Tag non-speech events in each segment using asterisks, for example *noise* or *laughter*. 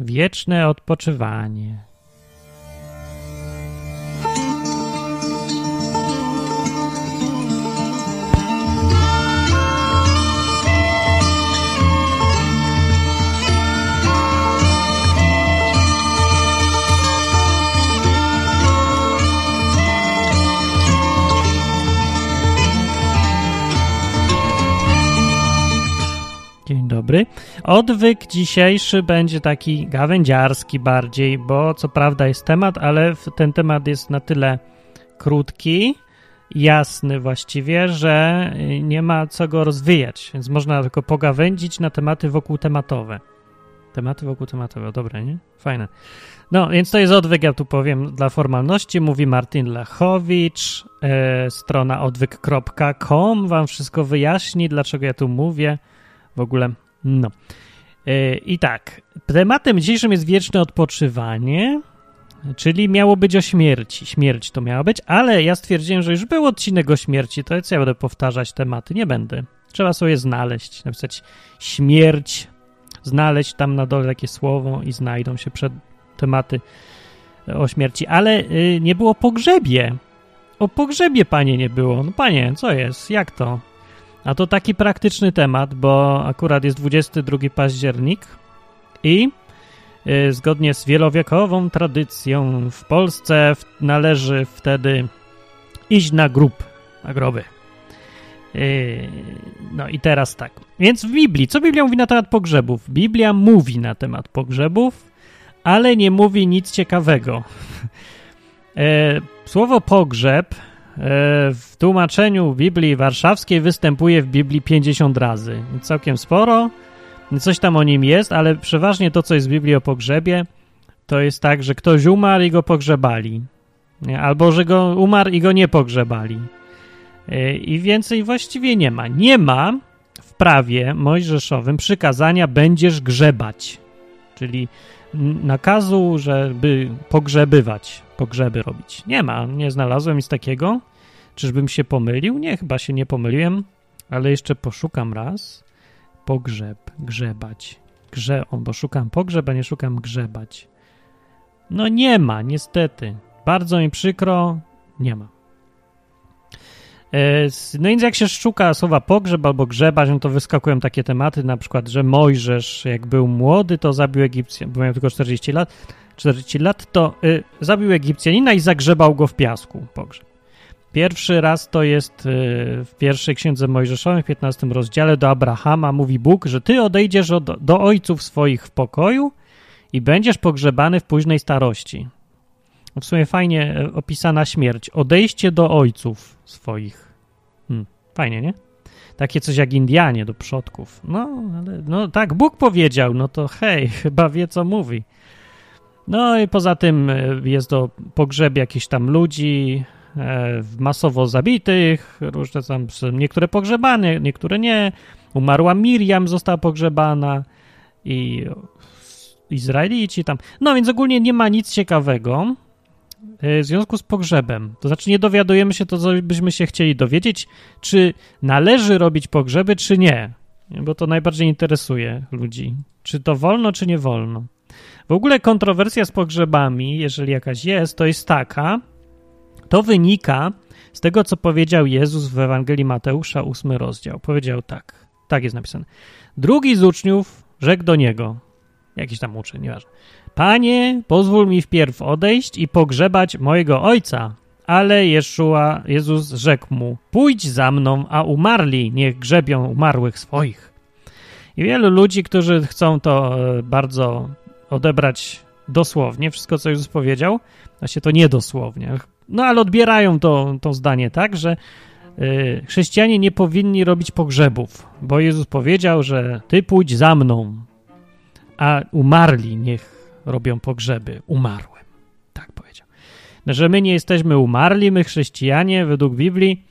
Wieczne odpoczywanie. Dobry. Odwyk dzisiejszy będzie taki gawędziarski bardziej, bo co prawda jest temat, ale ten temat jest na tyle krótki, jasny właściwie, że nie ma co go rozwijać, więc można tylko pogawędzić na tematy wokół tematowe. Tematy wokół tematowe, dobre, nie? Fajne. No, więc to jest odwyk, ja tu powiem dla formalności, mówi Martin Lechowicz, e, strona odwyk.com wam wszystko wyjaśni, dlaczego ja tu mówię w ogóle. No. Yy, I tak, tematem dzisiejszym jest wieczne odpoczywanie, czyli miało być o śmierci. Śmierć to miała być, ale ja stwierdziłem, że już był odcinek o śmierci, to co ja będę powtarzać tematy? Nie będę. Trzeba sobie znaleźć, napisać śmierć, znaleźć tam na dole takie słowo i znajdą się przed tematy o śmierci, ale yy, nie było pogrzebie. O pogrzebie, panie, nie było. No panie, co jest? Jak to? A to taki praktyczny temat, bo akurat jest 22 październik i y, zgodnie z wielowiekową tradycją w Polsce w, należy wtedy iść na grób, na groby. Y, no i teraz tak. Więc w Biblii, co Biblia mówi na temat pogrzebów? Biblia mówi na temat pogrzebów, ale nie mówi nic ciekawego. *laughs* y, słowo pogrzeb w tłumaczeniu Biblii Warszawskiej występuje w Biblii 50 razy. Całkiem sporo. Coś tam o nim jest, ale przeważnie to, co jest w Biblii o pogrzebie, to jest tak, że ktoś umarł i go pogrzebali. Albo, że go umarł i go nie pogrzebali. I więcej właściwie nie ma. Nie ma w prawie mojżeszowym przykazania będziesz grzebać. Czyli nakazu, żeby pogrzebywać, pogrzeby robić. Nie ma, nie znalazłem nic takiego. Czyżbym się pomylił? Nie, chyba się nie pomyliłem, ale jeszcze poszukam raz. Pogrzeb, grzebać. Grze, on, bo szukam pogrzeb, a nie szukam grzebać. No nie ma, niestety. Bardzo mi przykro, nie ma. E, no więc jak się szuka słowa pogrzeb albo grzebać, no to wyskakują takie tematy, na przykład, że Mojżesz, jak był młody, to zabił Egipcjan, bo miał tylko 40 lat, 40 lat, to y, zabił Egipcjanina i zagrzebał go w piasku, pogrzeb. Pierwszy raz to jest y, w pierwszej księdze Mojżeszowej, w 15 rozdziale do Abrahama mówi Bóg, że ty odejdziesz od, do ojców swoich w pokoju i będziesz pogrzebany w późnej starości. W sumie fajnie e, opisana śmierć. Odejście do ojców swoich. Hmm, fajnie, nie? Takie coś jak Indianie do przodków. No, ale no tak, Bóg powiedział, no to hej, *laughs* chyba wie co mówi. No i poza tym e, jest do pogrzebie jakichś tam ludzi, masowo zabitych, różne tam, niektóre pogrzebane, niektóre nie. Umarła Miriam, została pogrzebana i Izraelici tam. No więc ogólnie nie ma nic ciekawego w związku z pogrzebem. To znaczy nie dowiadujemy się to, co byśmy się chcieli dowiedzieć, czy należy robić pogrzeby, czy nie. Bo to najbardziej interesuje ludzi. Czy to wolno, czy nie wolno. W ogóle kontrowersja z pogrzebami, jeżeli jakaś jest, to jest taka, to wynika z tego, co powiedział Jezus w Ewangelii Mateusza, ósmy rozdział. Powiedział tak, tak jest napisane. Drugi z uczniów rzekł do niego, jakiś tam uczeń, nieważne. Panie, pozwól mi wpierw odejść i pogrzebać mojego ojca. Ale Jeszua, Jezus rzekł mu, pójdź za mną, a umarli niech grzebią umarłych swoich. I wielu ludzi, którzy chcą to e, bardzo odebrać dosłownie, wszystko co Jezus powiedział, właśnie to niedosłownie, no ale odbierają to, to zdanie tak, że y, chrześcijanie nie powinni robić pogrzebów, bo Jezus powiedział, że ty pójdź za mną, a umarli niech robią pogrzeby umarłym. Tak powiedział. No, że my nie jesteśmy umarli, my chrześcijanie, według Biblii,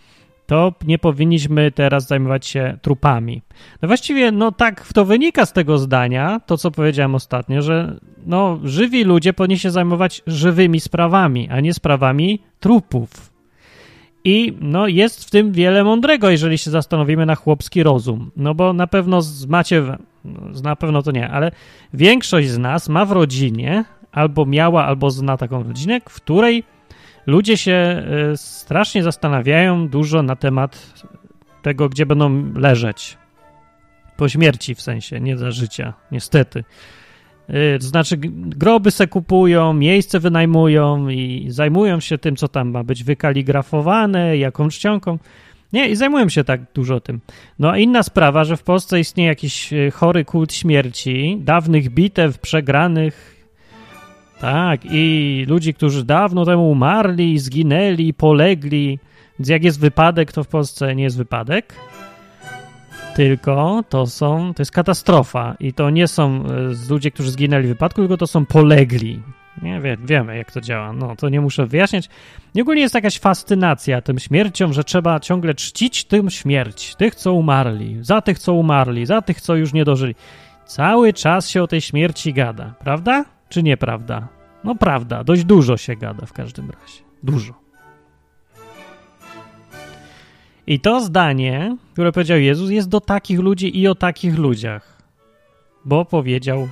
to nie powinniśmy teraz zajmować się trupami. No właściwie, no tak to wynika z tego zdania, to co powiedziałem ostatnio, że no żywi ludzie powinni się zajmować żywymi sprawami, a nie sprawami trupów. I no jest w tym wiele mądrego, jeżeli się zastanowimy na chłopski rozum. No bo na pewno macie na pewno to nie, ale większość z nas ma w rodzinie albo miała, albo zna taką rodzinę, w której ludzie się y, strasznie zastanawiają dużo na temat tego, gdzie będą leżeć. Po śmierci w sensie, nie za życia, niestety. Y, to znaczy, groby se kupują, miejsce wynajmują i zajmują się tym, co tam ma być wykaligrafowane, jaką czcionką. Nie, i zajmują się tak dużo tym. No a inna sprawa, że w Polsce istnieje jakiś y, chory kult śmierci, dawnych bitew, przegranych. Tak, i ludzi, którzy dawno temu umarli, zginęli, polegli. Więc jak jest wypadek, to w Polsce nie jest wypadek, tylko to są, to jest katastrofa i to nie są y, ludzie, którzy zginęli w wypadku, tylko to są polegli. Nie wie, wiemy, jak to działa. No, to nie muszę wyjaśniać. I ogólnie jest jakaś fascynacja tym śmiercią, że trzeba ciągle czcić tym śmierć. Tych, co umarli, za tych, co umarli, za tych, co już nie dożyli. Cały czas się o tej śmierci gada, prawda? Czy nieprawda? No prawda, dość dużo się gada w każdym razie. Dużo. I to zdanie, które powiedział Jezus, jest do takich ludzi i o takich ludziach. Bo powiedział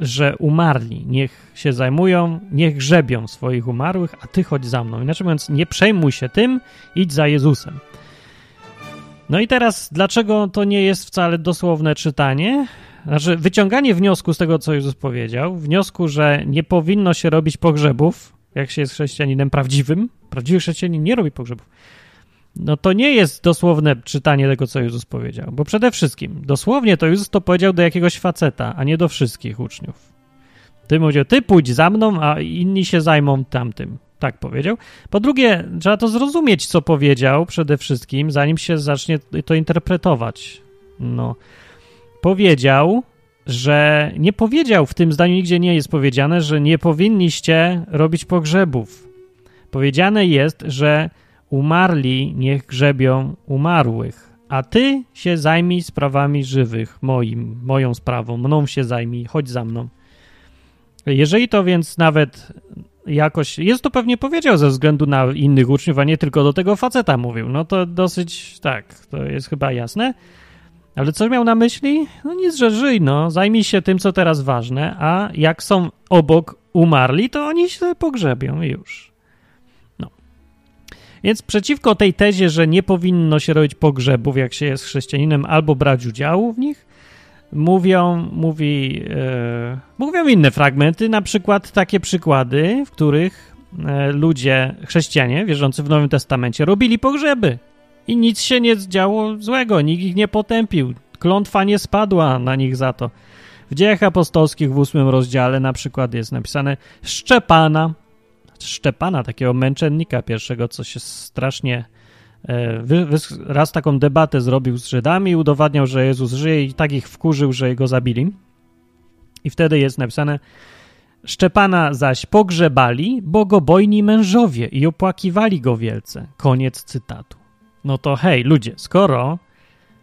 że umarli niech się zajmują, niech grzebią swoich umarłych, a ty chodź za mną. Inaczej mówiąc, nie przejmuj się tym, idź za Jezusem. No i teraz, dlaczego to nie jest wcale dosłowne czytanie? Znaczy, wyciąganie wniosku z tego, co Jezus powiedział, wniosku, że nie powinno się robić pogrzebów, jak się jest chrześcijaninem prawdziwym. Prawdziwy chrześcijanin nie robi pogrzebów no to nie jest dosłowne czytanie tego, co Jezus powiedział. Bo przede wszystkim, dosłownie to Jezus to powiedział do jakiegoś faceta, a nie do wszystkich uczniów. Ty powiedział, ty pójdź za mną, a inni się zajmą tamtym. Tak powiedział. Po drugie, trzeba to zrozumieć, co powiedział przede wszystkim, zanim się zacznie to interpretować. No, powiedział, że nie powiedział, w tym zdaniu nigdzie nie jest powiedziane, że nie powinniście robić pogrzebów. Powiedziane jest, że Umarli niech grzebią umarłych, a ty się zajmij sprawami żywych, moim, moją sprawą, mną się zajmij, chodź za mną. Jeżeli to więc nawet jakoś, jest to pewnie powiedział ze względu na innych uczniów, a nie tylko do tego faceta mówił, no to dosyć, tak, to jest chyba jasne. Ale co miał na myśli? No nic, że żyj, no, zajmij się tym, co teraz ważne, a jak są obok umarli, to oni się pogrzebią już. Więc przeciwko tej tezie, że nie powinno się robić pogrzebów, jak się jest chrześcijaninem, albo brać udziału w nich, mówią, mówi, e, mówią inne fragmenty, na przykład takie przykłady, w których e, ludzie, chrześcijanie wierzący w Nowym Testamencie robili pogrzeby i nic się nie działo złego, nikt ich nie potępił, klątwa nie spadła na nich za to. W dziejach apostolskich w ósmym rozdziale na przykład jest napisane Szczepana, Szczepana, takiego męczennika pierwszego, co się strasznie e, wy, wy, raz taką debatę zrobił z Żydami udowadniał, że Jezus żyje i tak ich wkurzył, że go zabili. I wtedy jest napisane Szczepana zaś pogrzebali bogobojni mężowie i opłakiwali go wielce. Koniec cytatu. No to hej, ludzie, skoro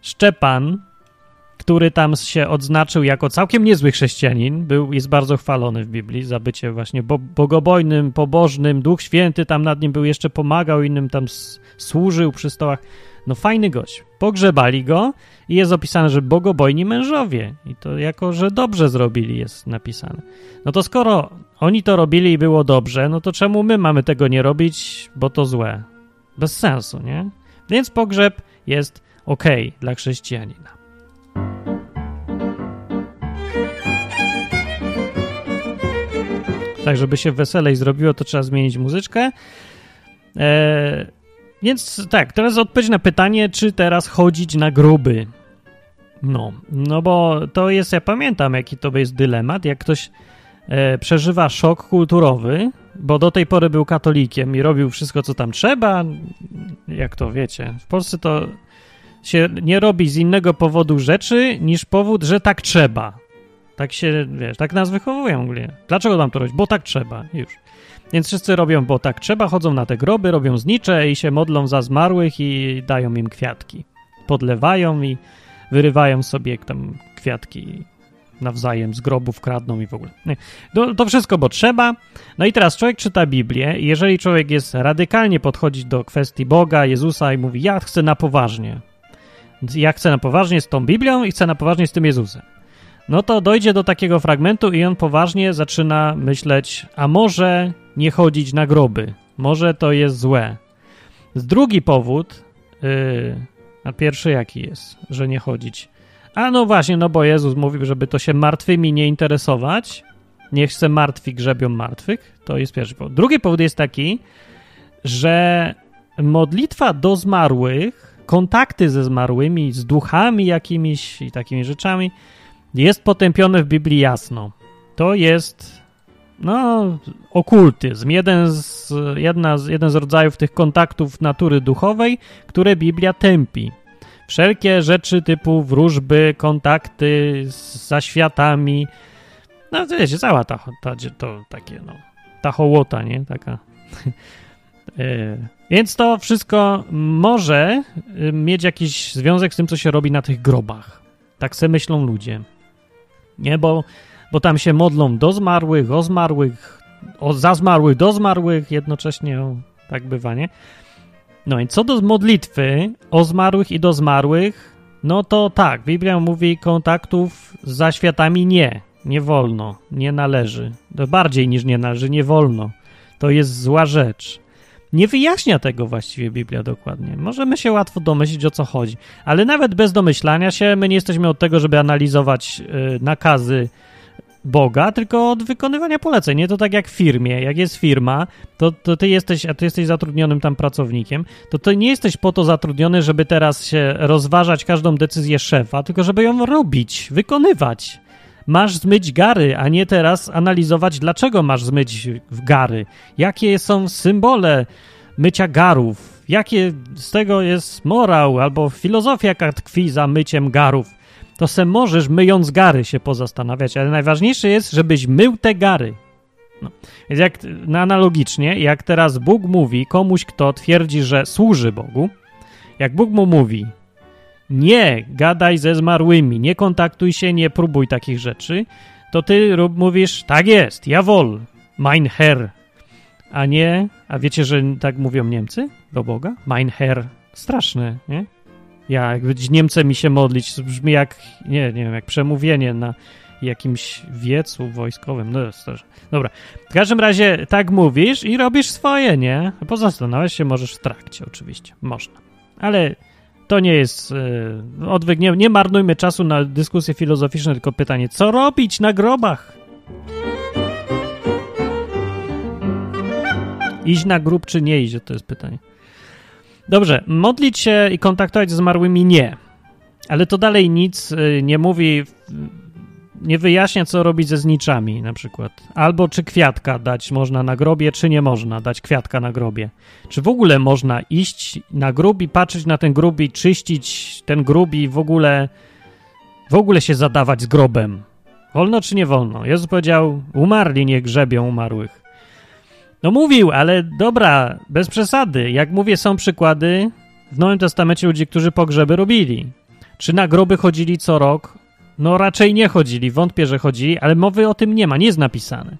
Szczepan który tam się odznaczył jako całkiem niezły chrześcijanin, był, jest bardzo chwalony w Biblii za bycie właśnie bo, bogobojnym, pobożnym, Duch Święty tam nad nim był, jeszcze pomagał innym, tam służył przy stołach. No fajny gość. Pogrzebali go i jest opisane, że bogobojni mężowie. I to jako, że dobrze zrobili jest napisane. No to skoro oni to robili i było dobrze, no to czemu my mamy tego nie robić, bo to złe? Bez sensu, nie? Więc pogrzeb jest ok dla chrześcijanina. Tak, żeby się weselej zrobiło, to trzeba zmienić muzyczkę. E, więc tak, teraz odpowiedź na pytanie, czy teraz chodzić na gruby. No, no bo to jest, ja pamiętam, jaki to jest dylemat, jak ktoś e, przeżywa szok kulturowy, bo do tej pory był katolikiem i robił wszystko, co tam trzeba, jak to wiecie, w Polsce to się nie robi z innego powodu rzeczy, niż powód, że tak trzeba. Tak się, wiesz, tak nas wychowują ogólnie. Dlaczego tam to robić? Bo tak trzeba, już. Więc wszyscy robią, bo tak trzeba, chodzą na te groby, robią znicze i się modlą za zmarłych i dają im kwiatki. Podlewają i wyrywają sobie tam kwiatki nawzajem z grobów, kradną i w ogóle. To, to wszystko, bo trzeba. No i teraz człowiek czyta Biblię i jeżeli człowiek jest radykalnie podchodzić do kwestii Boga, Jezusa i mówi, ja chcę na poważnie, ja chcę na poważnie z tą Biblią i chcę na poważnie z tym Jezusem. No to dojdzie do takiego fragmentu i on poważnie zaczyna myśleć, a może nie chodzić na groby, może to jest złe. Z drugi powód, yy, a pierwszy jaki jest, że nie chodzić? A no właśnie, no bo Jezus mówił, żeby to się martwymi nie interesować, niech chce martwi grzebią martwych, to jest pierwszy powód. Drugi powód jest taki, że modlitwa do zmarłych, kontakty ze zmarłymi, z duchami jakimiś i takimi rzeczami, jest potępione w Biblii jasno. To jest, no, okultyzm. Jeden z, jedna z, jeden z rodzajów tych kontaktów natury duchowej, które Biblia tępi. Wszelkie rzeczy typu wróżby, kontakty z zaświatami, no wiecie, cała ta, ta to takie, no, ta hołota, nie? Taka *laughs* E, więc to wszystko może y, mieć jakiś związek z tym, co się robi na tych grobach. Tak se myślą ludzie. Nie, bo, bo tam się modlą do zmarłych, o zmarłych, o za zmarłych, do zmarłych, jednocześnie o, tak bywa, nie? No i co do modlitwy o zmarłych i do zmarłych, no to tak, Biblia mówi kontaktów z zaświatami nie, nie wolno, nie należy. To bardziej niż nie należy, nie wolno. To jest zła rzecz. Nie wyjaśnia tego właściwie Biblia dokładnie. Możemy się łatwo domyślić, o co chodzi, ale nawet bez domyślania się, my nie jesteśmy od tego, żeby analizować y, nakazy Boga, tylko od wykonywania poleceń. Nie to tak jak w firmie. Jak jest firma, to, to ty jesteś, a ty jesteś zatrudnionym tam pracownikiem, to ty nie jesteś po to zatrudniony, żeby teraz się rozważać każdą decyzję szefa, tylko żeby ją robić, wykonywać masz zmyć gary, a nie teraz analizować, dlaczego masz zmyć gary. Jakie są symbole mycia garów? Jakie z tego jest morał albo filozofia, jaka tkwi za myciem garów? To se możesz, myjąc gary, się pozastanawiać, ale najważniejsze jest, żebyś mył te gary. No. Więc jak no analogicznie, jak teraz Bóg mówi komuś, kto twierdzi, że służy Bogu, jak Bóg mu mówi, nie gadaj ze zmarłymi, nie kontaktuj się, nie próbuj takich rzeczy, to ty mówisz, tak jest, jawohl, mein Herr, a nie, a wiecie, że tak mówią Niemcy do Boga? Mein Herr, straszne, nie? Ja, jak być Niemcem mi się modlić, brzmi jak, nie, nie wiem, jak przemówienie na jakimś wiecu wojskowym. No, dobra. W każdym razie tak mówisz i robisz swoje, nie? Pozastanawiać się możesz w trakcie, oczywiście. Można. Ale to nie jest yy, odwyk. Nie, nie marnujmy czasu na dyskusje filozoficzne, tylko pytanie, co robić na grobach? Iść na grób czy nie iść? To jest pytanie. Dobrze, modlić się i kontaktować z zmarłymi nie. Ale to dalej nic y, nie mówi nie wyjaśnia, co robić ze zniczami na przykład. Albo czy kwiatka dać można na grobie, czy nie można dać kwiatka na grobie. Czy w ogóle można iść na grób i patrzeć na ten grób i czyścić ten grób i w ogóle w ogóle się zadawać z grobem. Wolno czy nie wolno? Jezus powiedział, umarli nie grzebią umarłych. No mówił, ale dobra, bez przesady. Jak mówię, są przykłady w Nowym Testamencie ludzi, którzy pogrzeby robili. Czy na groby chodzili co rok? No raczej nie chodzili, wątpię, że chodzili, ale mowy o tym nie ma, nie jest napisane.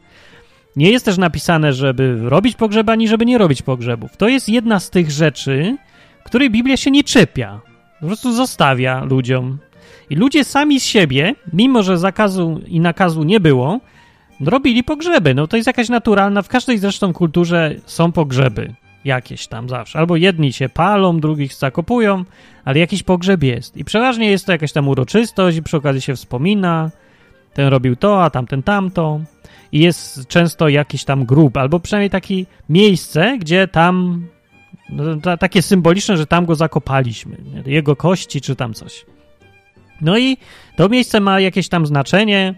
Nie jest też napisane, żeby robić pogrzeby, ani żeby nie robić pogrzebów. To jest jedna z tych rzeczy, której Biblia się nie czepia. Po prostu zostawia ludziom. I ludzie sami z siebie, mimo że zakazu i nakazu nie było, robili pogrzeby. No to jest jakaś naturalna, w każdej zresztą kulturze są pogrzeby jakieś tam zawsze. Albo jedni się palą, drugich zakopują, ale jakiś pogrzeb jest. I przeważnie jest to jakaś tam uroczystość i przy okazji się wspomina, ten robił to, a tamten tamto. I jest często jakiś tam grób, albo przynajmniej takie miejsce, gdzie tam, no, takie symboliczne, że tam go zakopaliśmy, jego kości czy tam coś. No i to miejsce ma jakieś tam znaczenie,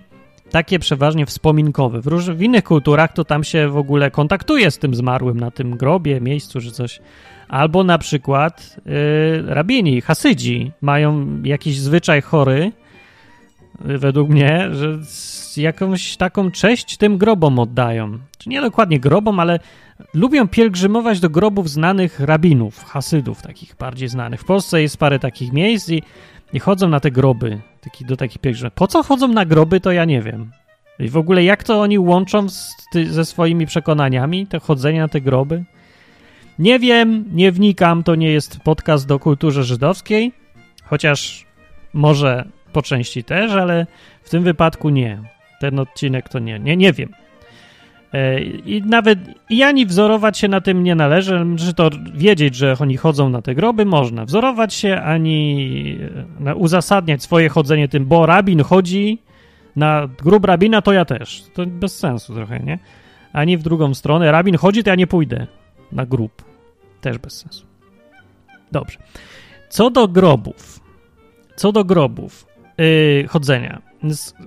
takie przeważnie wspominkowe. W, róż, w innych kulturach to tam się w ogóle kontaktuje z tym zmarłym na tym grobie, miejscu czy coś. Albo na przykład yy, rabini, hasydzi mają jakiś zwyczaj chory, yy, według mnie, że jakąś taką cześć tym grobom oddają. Czy nie dokładnie grobom, ale lubią pielgrzymować do grobów znanych rabinów, hasydów, takich bardziej znanych. W Polsce jest parę takich miejsc i i chodzą na te groby, taki, do takich pielgrzymów. Po co chodzą na groby, to ja nie wiem. I w ogóle jak to oni łączą z, ty, ze swoimi przekonaniami, to chodzenie na te groby? Nie wiem, nie wnikam, to nie jest podcast do kulturze żydowskiej, Chociaż może po części też, ale w tym wypadku nie. Ten odcinek to nie. Nie, nie wiem. E, I nawet i ani wzorować się na tym nie należy, czy to wiedzieć, że oni chodzą na te groby można. Wzorować się ani e, uzasadniać swoje chodzenie tym, bo rabin chodzi na grób rabina, to ja też. To bez sensu trochę, nie? Ani w drugą stronę. Rabin chodzi, to ja nie pójdę na grób. Też bez sensu. Dobrze. Co do grobów. Co do grobów. Yy, chodzenia.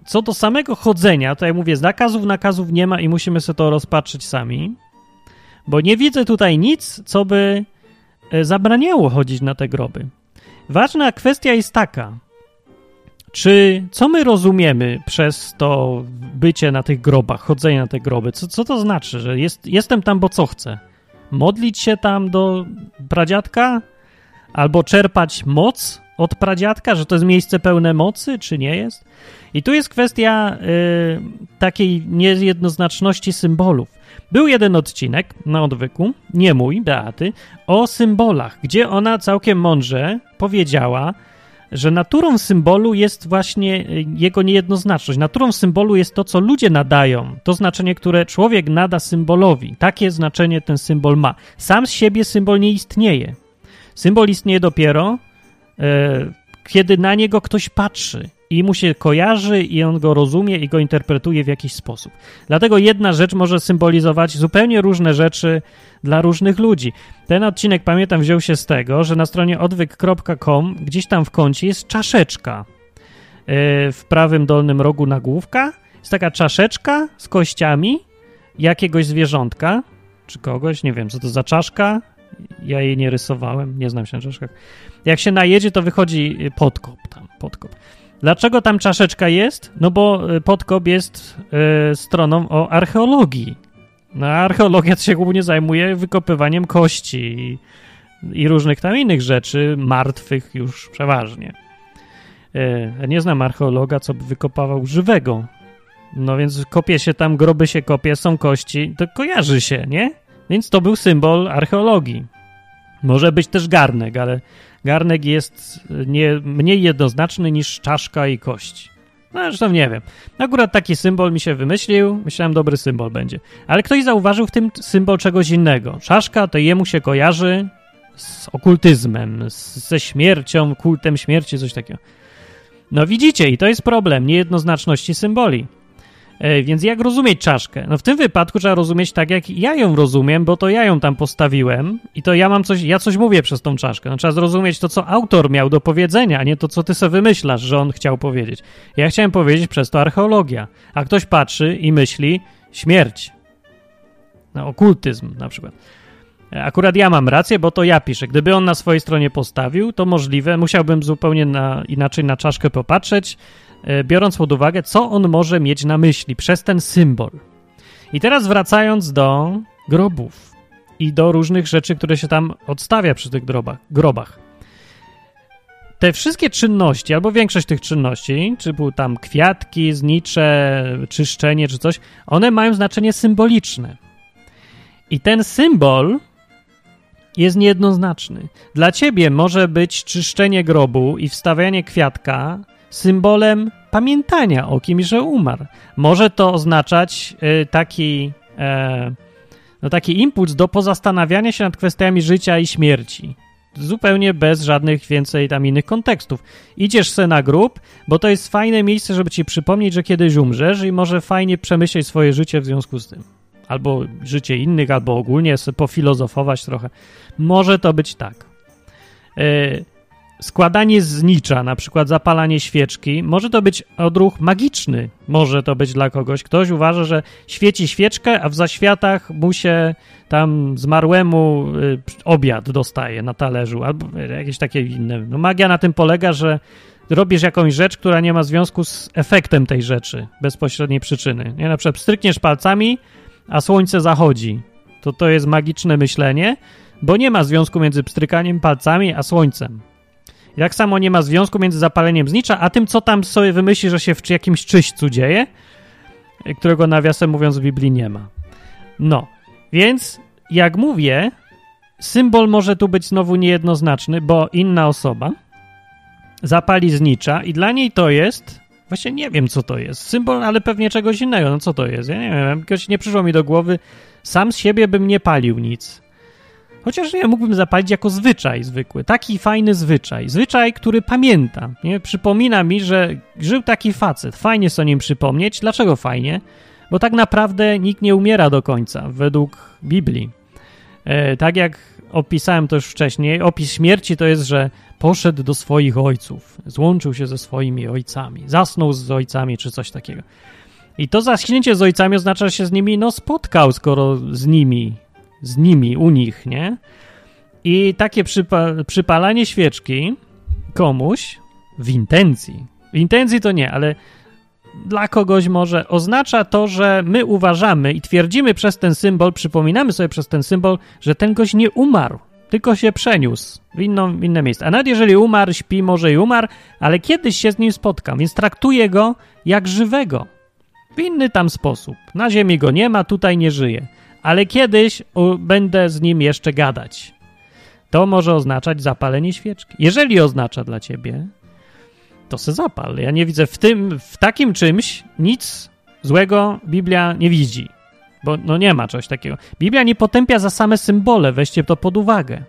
Co do samego chodzenia, to ja mówię, nakazów, nakazów nie ma i musimy sobie to rozpatrzyć sami, bo nie widzę tutaj nic, co by e, zabraniało chodzić na te groby. Ważna kwestia jest taka, czy co my rozumiemy przez to bycie na tych grobach, chodzenie na te groby? Co, co to znaczy, że jest, jestem tam, bo co chcę? Modlić się tam do pradziadka? Albo czerpać moc od pradziadka, że to jest miejsce pełne mocy, czy nie jest? I tu jest kwestia y, takiej niejednoznaczności symbolów. Był jeden odcinek na odwyku, nie mój, Beaty, o symbolach, gdzie ona całkiem mądrze powiedziała, że naturą symbolu jest właśnie y, jego niejednoznaczność. Naturą symbolu jest to, co ludzie nadają, to znaczenie, które człowiek nada symbolowi. Takie znaczenie ten symbol ma. Sam z siebie symbol nie istnieje. Symbol istnieje dopiero, y, kiedy na niego ktoś patrzy i mu się kojarzy i on go rozumie i go interpretuje w jakiś sposób. Dlatego jedna rzecz może symbolizować zupełnie różne rzeczy dla różnych ludzi. Ten odcinek, pamiętam, wziął się z tego, że na stronie odwyk.com gdzieś tam w kącie jest czaszeczka. E, w prawym dolnym rogu nagłówka jest taka czaszeczka z kościami jakiegoś zwierzątka, czy kogoś, nie wiem, co to za czaszka. Ja jej nie rysowałem, nie znam się na czaszkach. Jak się najedzie, to wychodzi podkop tam, podkop. Dlaczego tam czaszeczka jest? No bo y, Podkop jest y, stroną o archeologii. No, archeologia się głównie zajmuje wykopywaniem kości i, i różnych tam innych rzeczy, martwych już przeważnie. Y, nie znam archeologa, co by wykopywał żywego. No więc kopie się tam, groby się kopie, są kości, to kojarzy się, nie? Więc to był symbol archeologii. Może być też garnek, ale garnek jest nie, mniej jednoznaczny niż czaszka i kość. No, zresztą nie wiem. Akurat taki symbol mi się wymyślił, myślałem, dobry symbol będzie. Ale ktoś zauważył w tym symbol czegoś innego. Czaszka to jemu się kojarzy z okultyzmem, z, ze śmiercią, kultem śmierci, coś takiego. No widzicie, i to jest problem niejednoznaczności symboli. E, więc jak rozumieć czaszkę? No w tym wypadku trzeba rozumieć tak, jak ja ją rozumiem, bo to ja ją tam postawiłem i to ja mam coś, ja coś mówię przez tą czaszkę. No trzeba zrozumieć to, co autor miał do powiedzenia, a nie to, co ty sobie wymyślasz, że on chciał powiedzieć. Ja chciałem powiedzieć przez to archeologia, a ktoś patrzy i myśli śmierć. No, okultyzm na przykład. E, akurat ja mam rację, bo to ja piszę. Gdyby on na swojej stronie postawił, to możliwe, musiałbym zupełnie na, inaczej na czaszkę popatrzeć, biorąc pod uwagę, co on może mieć na myśli przez ten symbol. I teraz wracając do grobów i do różnych rzeczy, które się tam odstawia przy tych grobach. grobach. Te wszystkie czynności, albo większość tych czynności, czy były tam kwiatki, znicze, czyszczenie, czy coś, one mają znaczenie symboliczne. I ten symbol jest niejednoznaczny. Dla ciebie może być czyszczenie grobu i wstawianie kwiatka symbolem pamiętania o kimś, że umarł. Może to oznaczać y, taki, e, no taki impuls do pozastanawiania się nad kwestiami życia i śmierci. Zupełnie bez żadnych więcej tam innych kontekstów. Idziesz se na grób, bo to jest fajne miejsce, żeby ci przypomnieć, że kiedyś umrzesz i może fajnie przemyśleć swoje życie w związku z tym. Albo życie innych, albo ogólnie pofilozofować trochę. Może to być tak. Yy, składanie znicza, na przykład zapalanie świeczki, może to być odruch magiczny. Może to być dla kogoś. Ktoś uważa, że świeci świeczkę, a w zaświatach mu się tam zmarłemu y, obiad dostaje na talerzu, albo jakieś takie inne. No magia na tym polega, że robisz jakąś rzecz, która nie ma związku z efektem tej rzeczy, bezpośredniej przyczyny. Nie, na przykład strykniesz palcami, a słońce zachodzi. To to jest magiczne myślenie, bo nie ma związku między pstrykaniem palcami a słońcem. I tak samo nie ma związku między zapaleniem znicza, a tym, co tam sobie wymyśli, że się w jakimś czyśćcu dzieje, którego nawiasem mówiąc w Biblii nie ma. No, więc jak mówię, symbol może tu być znowu niejednoznaczny, bo inna osoba zapali znicza i dla niej to jest, właśnie nie wiem co to jest, symbol, ale pewnie czegoś innego, no co to jest, ja nie wiem, jakoś nie przyszło mi do głowy, sam z siebie bym nie palił nic. Chociaż ja mógłbym zapalić jako zwyczaj zwykły, taki fajny zwyczaj, zwyczaj, który pamiętam, nie? Przypomina mi, że żył taki facet, fajnie sobie o nim przypomnieć, dlaczego fajnie? Bo tak naprawdę nikt nie umiera do końca, według Biblii. E, tak jak opisałem to już wcześniej, opis śmierci to jest, że poszedł do swoich ojców, złączył się ze swoimi ojcami, zasnął z ojcami czy coś takiego. I to zaśnięcie z ojcami oznacza, że się z nimi no, spotkał, skoro z nimi, z nimi, u nich, nie? I takie przypa przypalanie świeczki komuś w intencji, w intencji to nie, ale dla kogoś może oznacza to, że my uważamy i twierdzimy przez ten symbol, przypominamy sobie przez ten symbol, że ten gość nie umarł, tylko się przeniósł w, inną, w inne miejsce. A nawet jeżeli umarł, śpi, może i umarł, ale kiedyś się z nim spotkam, więc traktuję go jak żywego. W inny tam sposób. Na ziemi go nie ma, tutaj nie żyje. Ale kiedyś będę z nim jeszcze gadać. To może oznaczać zapalenie świeczki. Jeżeli oznacza dla ciebie, to se zapal. Ja nie widzę w tym, w takim czymś nic złego Biblia nie widzi. Bo no nie ma czegoś takiego. Biblia nie potępia za same symbole, weźcie to pod uwagę.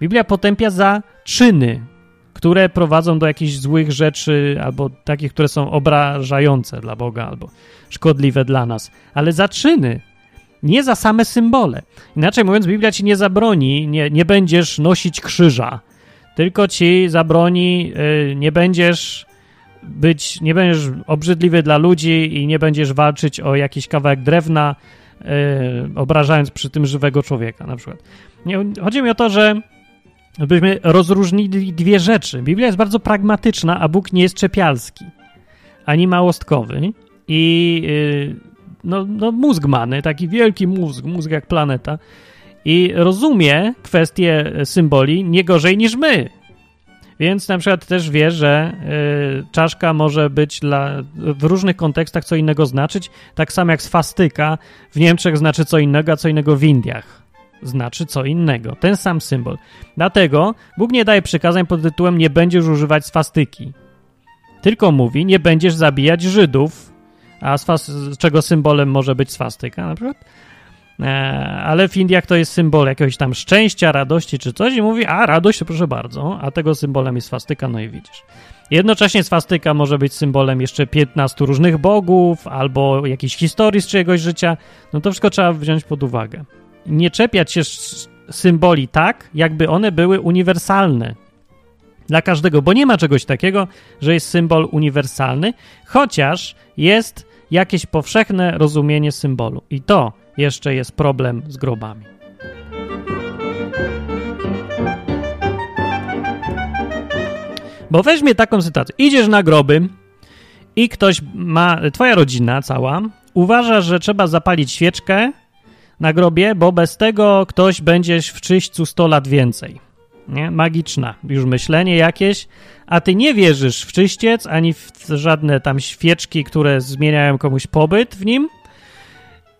Biblia potępia za czyny, które prowadzą do jakichś złych rzeczy, albo takich, które są obrażające dla Boga, albo szkodliwe dla nas. Ale za czyny, nie za same symbole. Inaczej mówiąc, Biblia ci nie zabroni, nie, nie będziesz nosić krzyża, tylko ci zabroni, yy, nie będziesz być, nie będziesz obrzydliwy dla ludzi i nie będziesz walczyć o jakiś kawałek drewna, yy, obrażając przy tym żywego człowieka na przykład. Nie, chodzi mi o to, że byśmy rozróżnili dwie rzeczy. Biblia jest bardzo pragmatyczna, a Bóg nie jest czepialski, ani małostkowy i yy, no, no mózg many, taki wielki mózg, mózg jak planeta i rozumie kwestie symboli nie gorzej niż my. Więc na przykład też wie, że y, czaszka może być dla, w różnych kontekstach co innego znaczyć, tak samo jak swastyka w Niemczech znaczy co innego, a co innego w Indiach znaczy co innego. Ten sam symbol. Dlatego Bóg nie daje przykazań pod tytułem nie będziesz używać swastyki. Tylko mówi, nie będziesz zabijać Żydów, a z czego symbolem może być swastyka na przykład. E, ale w Indiach to jest symbol jakiegoś tam szczęścia, radości czy coś i mówi, a radość proszę bardzo, a tego symbolem jest swastyka, no i widzisz. Jednocześnie swastyka może być symbolem jeszcze 15 różnych bogów albo jakiejś historii z czyjegoś życia, no to wszystko trzeba wziąć pod uwagę. Nie czepiać się symboli tak, jakby one były uniwersalne dla każdego, bo nie ma czegoś takiego, że jest symbol uniwersalny, chociaż jest jakieś powszechne rozumienie symbolu. I to jeszcze jest problem z grobami. Bo weźmie taką sytuację. Idziesz na groby i ktoś ma, twoja rodzina cała uważa, że trzeba zapalić świeczkę na grobie, bo bez tego ktoś będziesz w czyśćcu 100 lat więcej. Nie? Magiczna już myślenie jakieś, a ty nie wierzysz w czyściec, ani w żadne tam świeczki, które zmieniają komuś pobyt w nim,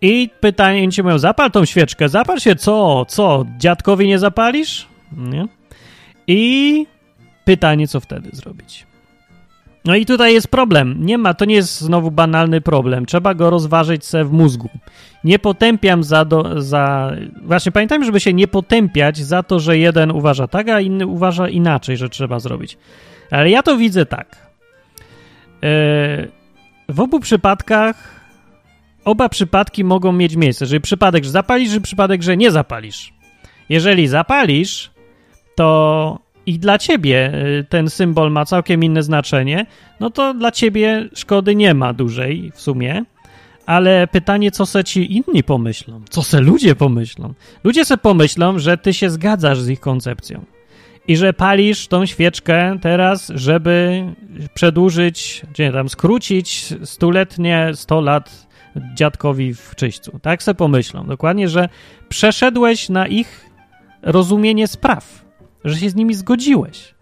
i pytanie ci mówią, zapal tą świeczkę, zapal się, co, co, dziadkowi nie zapalisz? Nie? I pytanie, co wtedy zrobić? No i tutaj jest problem. Nie ma, to nie jest znowu banalny problem. Trzeba go rozważyć se w mózgu. Nie potępiam za, do, za... Właśnie pamiętajmy, żeby się nie potępiać za to, że jeden uważa tak, a inny uważa inaczej, że trzeba zrobić. Ale ja to widzę tak. Yy, w obu przypadkach oba przypadki mogą mieć miejsce. Jeżeli przypadek, że zapalisz, że przypadek, że nie zapalisz. Jeżeli zapalisz, to i dla ciebie y, ten symbol ma całkiem inne znaczenie, no to dla ciebie szkody nie ma dużej w sumie. Ale pytanie, co se ci inni pomyślą? Co se ludzie pomyślą? Ludzie se pomyślą, że ty się zgadzasz z ich koncepcją i że palisz tą świeczkę teraz, żeby przedłużyć, czy nie, tam skrócić stuletnie, 100 lat dziadkowi w czyśćcu. Tak se pomyślą. Dokładnie, że przeszedłeś na ich rozumienie spraw, że się z nimi zgodziłeś.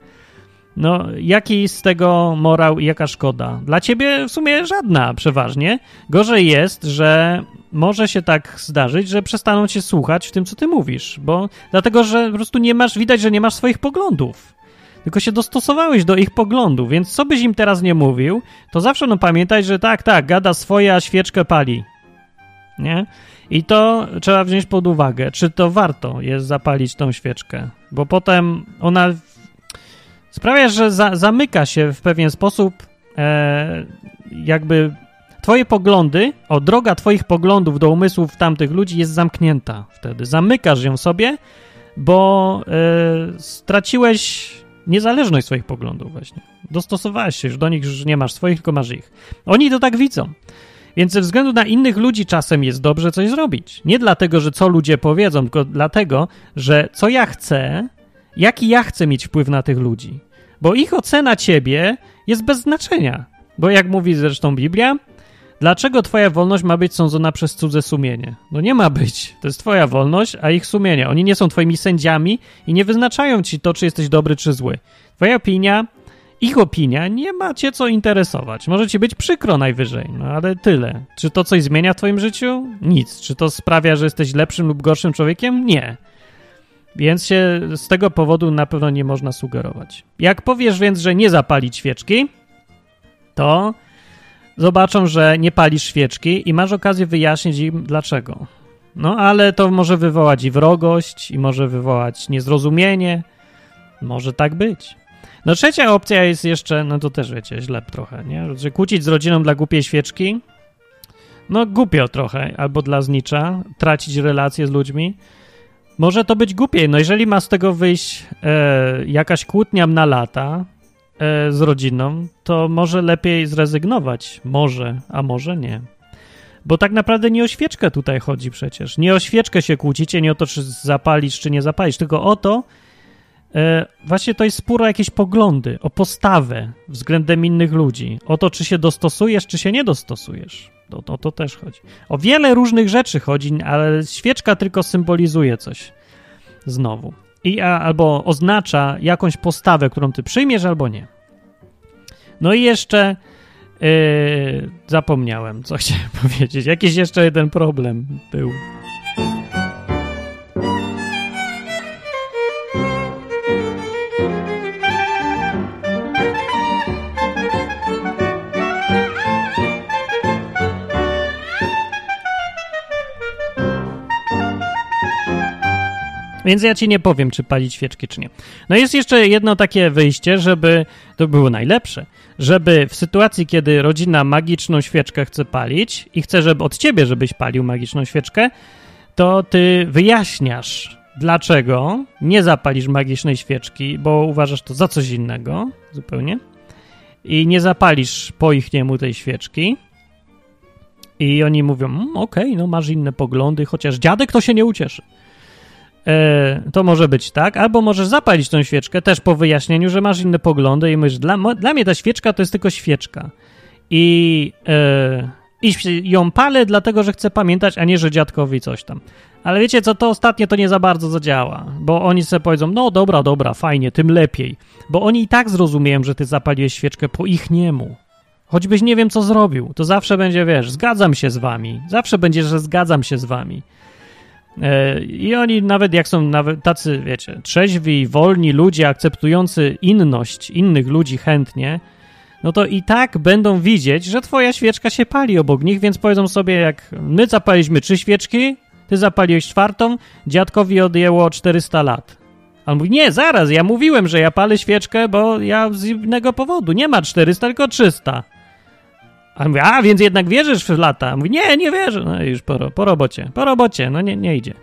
No, jaki z tego morał i jaka szkoda? Dla ciebie w sumie żadna, przeważnie. Gorzej jest, że może się tak zdarzyć, że przestaną cię słuchać w tym, co ty mówisz, bo dlatego, że po prostu nie masz, widać, że nie masz swoich poglądów. tylko się dostosowałeś do ich poglądów, więc co byś im teraz nie mówił, to zawsze no pamiętaj, że tak, tak, gada swoje, a świeczkę pali. Nie? I to trzeba wziąć pod uwagę, czy to warto jest zapalić tą świeczkę, bo potem ona sprawia, że za, zamyka się w pewien sposób e, jakby twoje poglądy, o droga twoich poglądów do umysłów tamtych ludzi jest zamknięta wtedy. Zamykasz ją sobie, bo e, straciłeś niezależność swoich poglądów właśnie. Dostosowałeś się już do nich, że nie masz swoich, tylko masz ich. Oni to tak widzą. Więc ze względu na innych ludzi czasem jest dobrze coś zrobić. Nie dlatego, że co ludzie powiedzą, tylko dlatego, że co ja chcę, jaki ja chcę mieć wpływ na tych ludzi. Bo ich ocena ciebie jest bez znaczenia. Bo jak mówi zresztą Biblia, dlaczego twoja wolność ma być sądzona przez cudze sumienie? No nie ma być. To jest twoja wolność, a ich sumienie. Oni nie są twoimi sędziami i nie wyznaczają ci to, czy jesteś dobry, czy zły. Twoja opinia ich opinia nie ma cię co interesować. Może ci być przykro najwyżej, no ale tyle. Czy to coś zmienia w twoim życiu? Nic. Czy to sprawia, że jesteś lepszym lub gorszym człowiekiem? Nie. Więc się z tego powodu na pewno nie można sugerować. Jak powiesz więc, że nie zapalić świeczki, to zobaczą, że nie palisz świeczki i masz okazję wyjaśnić im dlaczego. No ale to może wywołać i wrogość, i może wywołać niezrozumienie. Może tak być. No trzecia opcja jest jeszcze, no to też wiecie, źle trochę, nie? Że kłócić z rodziną dla głupiej świeczki, no głupio trochę, albo dla znicza, tracić relacje z ludźmi. Może to być głupie, no jeżeli ma z tego wyjść e, jakaś kłótnia na lata e, z rodziną, to może lepiej zrezygnować. Może, a może nie. Bo tak naprawdę nie o świeczkę tutaj chodzi przecież. Nie o świeczkę się kłócicie, nie o to, czy zapalisz, czy nie zapalisz, tylko o to, właśnie to jest spór o jakieś poglądy, o postawę względem innych ludzi, o to, czy się dostosujesz, czy się nie dostosujesz. O to, to też chodzi. O wiele różnych rzeczy chodzi, ale świeczka tylko symbolizuje coś znowu. I albo oznacza jakąś postawę, którą ty przyjmiesz, albo nie. No i jeszcze yy, zapomniałem, co *laughs* chciałem powiedzieć. Jakiś jeszcze jeden problem był. Więc ja ci nie powiem, czy palić świeczki, czy nie. No jest jeszcze jedno takie wyjście, żeby to było najlepsze, żeby w sytuacji, kiedy rodzina magiczną świeczkę chce palić i chce, żeby od ciebie, żebyś palił magiczną świeczkę, to ty wyjaśniasz, dlaczego nie zapalisz magicznej świeczki, bo uważasz to za coś innego zupełnie i nie zapalisz po ich niemu tej świeczki. I oni mówią, mmm, okej, okay, no masz inne poglądy, chociaż dziadek to się nie ucieszy. E, to może być tak, albo możesz zapalić tą świeczkę też po wyjaśnieniu, że masz inne poglądy i mówisz, dla, dla mnie ta świeczka to jest tylko świeczka. I, e, I ją palę dlatego, że chcę pamiętać, a nie, że dziadkowi coś tam. Ale wiecie co, to ostatnie to nie za bardzo zadziała, bo oni sobie powiedzą, no dobra, dobra, fajnie, tym lepiej. Bo oni i tak zrozumieją, że ty zapaliłeś świeczkę po ich niemu. Choćbyś nie wiem, co zrobił, to zawsze będzie, wiesz, zgadzam się z wami. Zawsze będzie, że zgadzam się z wami. E, I oni nawet jak są nawet tacy, wiecie, trzeźwi, wolni ludzie, akceptujący inność innych ludzi chętnie, no to i tak będą widzieć, że twoja świeczka się pali obok nich, więc powiedzą sobie, jak my zapaliśmy trzy świeczki, ty zapaliłeś czwartą, dziadkowi odjęło 400 lat. A on mówi, nie, zaraz, ja mówiłem, że ja palę świeczkę, bo ja z innego powodu, nie ma 400, tylko 300. A a więc jednak wierzysz w lata? A mówi, nie, nie wierzę. No już po, po robocie, po robocie, no nie, nie idzie.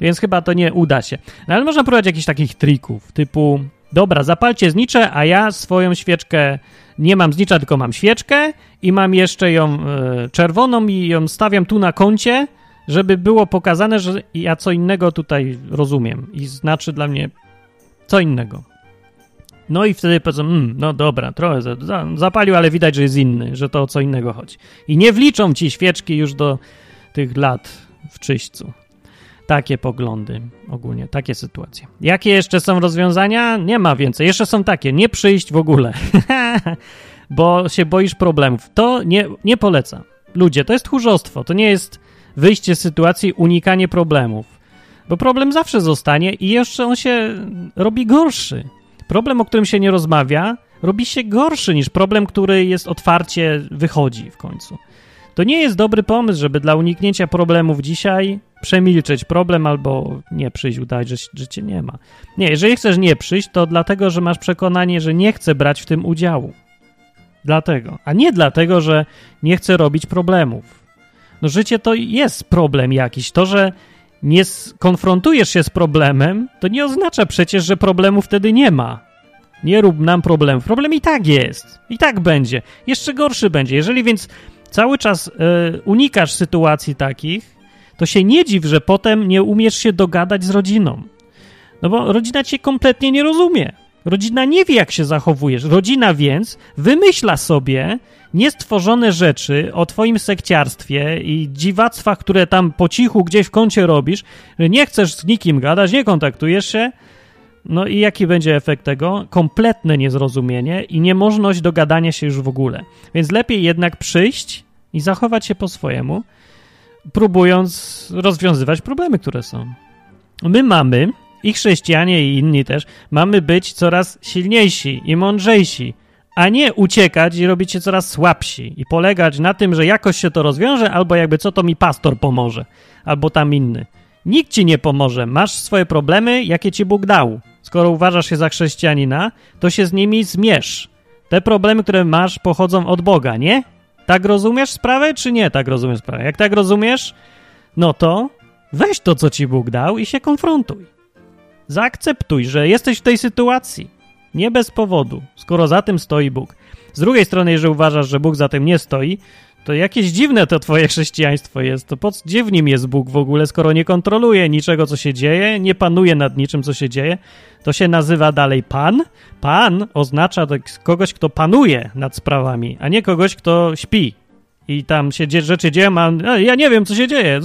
Więc chyba to nie uda się. No ale można próbować jakichś takich trików, typu, dobra, zapalcie znicze, a ja swoją świeczkę, nie mam znicza, tylko mam świeczkę i mam jeszcze ją e, czerwoną i ją stawiam tu na kącie, żeby było pokazane, że ja co innego tutaj rozumiem i znaczy dla mnie co innego. No i wtedy powiedzą, mm, no dobra, trochę zapalił, ale widać, że jest inny, że to o co innego chodzi. I nie wliczą ci świeczki już do tych lat w czyśćcu. Takie poglądy ogólnie, takie sytuacje. Jakie jeszcze są rozwiązania? Nie ma więcej. Jeszcze są takie, nie przyjść w ogóle, *laughs* bo się boisz problemów. To nie, nie polecam. Ludzie, to jest tchórzostwo, to nie jest wyjście z sytuacji, unikanie problemów. Bo problem zawsze zostanie i jeszcze on się robi gorszy. Problem, o którym się nie rozmawia, robi się gorszy niż problem, który jest otwarcie wychodzi w końcu. To nie jest dobry pomysł, żeby dla uniknięcia problemów dzisiaj przemilczeć problem albo nie przyjść, udać, że, że cię nie ma. Nie, jeżeli chcesz nie przyjść, to dlatego, że masz przekonanie, że nie chcę brać w tym udziału. Dlatego. A nie dlatego, że nie chcę robić problemów. No życie to jest problem jakiś. To, że nie konfrontujesz się z problemem, to nie oznacza przecież, że problemu wtedy nie ma. Nie rób nam problemów. Problem i tak jest. I tak będzie. Jeszcze gorszy będzie. Jeżeli więc cały czas y, unikasz sytuacji takich, to się nie dziw, że potem nie umiesz się dogadać z rodziną. No bo rodzina cię kompletnie nie rozumie. Rodzina nie wie, jak się zachowujesz. Rodzina więc wymyśla sobie niestworzone rzeczy o twoim sekciarstwie i dziwactwach, które tam po cichu gdzieś w kącie robisz, że nie chcesz z nikim gadać, nie kontaktujesz się. No i jaki będzie efekt tego? Kompletne niezrozumienie i niemożność dogadania się już w ogóle. Więc lepiej jednak przyjść i zachować się po swojemu, próbując rozwiązywać problemy, które są. My mamy i chrześcijanie, i inni też, mamy być coraz silniejsi i mądrzejsi, a nie uciekać i robić się coraz słabsi i polegać na tym, że jakoś się to rozwiąże, albo jakby co to mi pastor pomoże, albo tam inny. Nikt ci nie pomoże. Masz swoje problemy, jakie ci Bóg dał. Skoro uważasz się za chrześcijanina, to się z nimi zmierz. Te problemy, które masz, pochodzą od Boga, nie? Tak rozumiesz sprawę, czy nie tak rozumiesz sprawę? Jak tak rozumiesz, no to weź to, co ci Bóg dał i się konfrontuj. Zaakceptuj, że jesteś w tej sytuacji. Nie bez powodu, skoro za tym stoi Bóg. Z drugiej strony, jeżeli uważasz, że Bóg za tym nie stoi, to jakieś dziwne to twoje *laughs* chrześcijaństwo jest. To po gdzie w nim jest Bóg w ogóle, skoro nie kontroluje niczego, co się dzieje, nie panuje nad niczym, co się dzieje? To się nazywa dalej Pan. Pan oznacza kogoś, kto panuje nad sprawami, a nie kogoś, kto śpi. I tam się rzeczy dzieją, a ja nie wiem, co się dzieje.